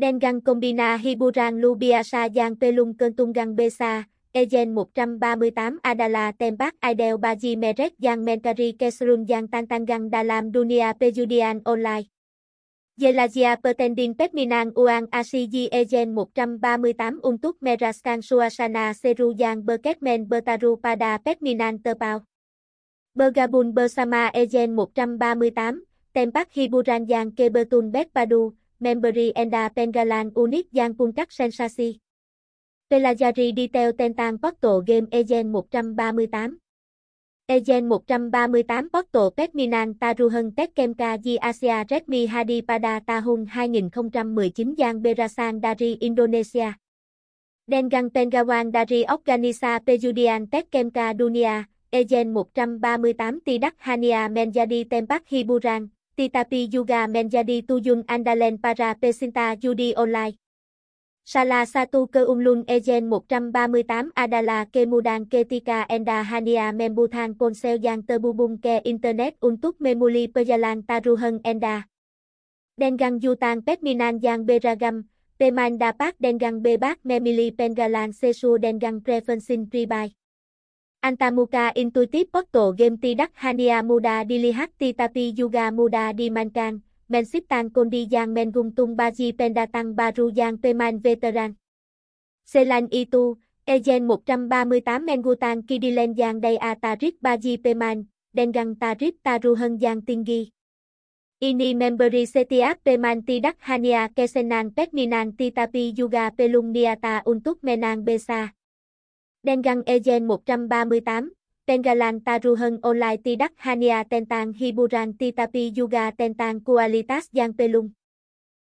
Dengang combina Hiburan Lubiasa Giang Pelung Kentungang Besa, Egen 138 Adala Tembak Idel Baji Meret Giang Mentari Kesrun Yang Tantangang Dalam Dunia Pejudian Online. Yelazia Pertendin Petminang Uang Asiji Egen 138 Untuk Meraskan Suasana Seru giang Berketmen Bertaru Pada pepminan Terpau. Bergabun Bersama Egen 138, Tempak Hiburan giang Kebertun Betpadu, Memberi Enda Pengalan Unit Giang Cung Pungkak Sensasi. Pelajari Detail Tentang Portal Game Egen 138. Egen 138 Portal Petminan Taruhan Tekkemka Di Asia Redmi Hadi Pada Tahun 2019 Giang Berasan dari Indonesia. Dengan Pengawan dari Organisa Pejudian Tekkemka Dunia, Egen 138 Tidak Hania Menjadi Tempat Hiburan, Titapi juga menjadi tujuan andalan para Pesinta judi online. Salah satu keunggulan um Ejen 138 adalah Kemudan ketika Anda hanya membutuhkan ponsel yang terhubung ke internet untuk Memuli Pejalan taruhan Anda. Dengan Yutan petminan yang beragam, pemain dapat dengan bebas Memili Pengalan sesuai dengan preferensi pribadi. Antamuka Intuitive Portal Game Tidak Hania Muda Dilihat Titapi yuga muda dimainkan, Mensiptan Kondi yang Menguntung Baji Pendatang Baru yang Pemain Veteran. Selain itu, Ejen 138 Mengutan Kidilen yang Daya tarik Baji Pemain, dengan tarif taruhan yang tinggi. Ini memberi setiap pemain tidak hanya kesenang pekminan tetapi juga pelung niata untuk menang besa Dengang Egen 138, Tengalan Taruhan Online Tidak Hania Tentang Hiburan Titapi Yuga tentang kualitas yang pelung.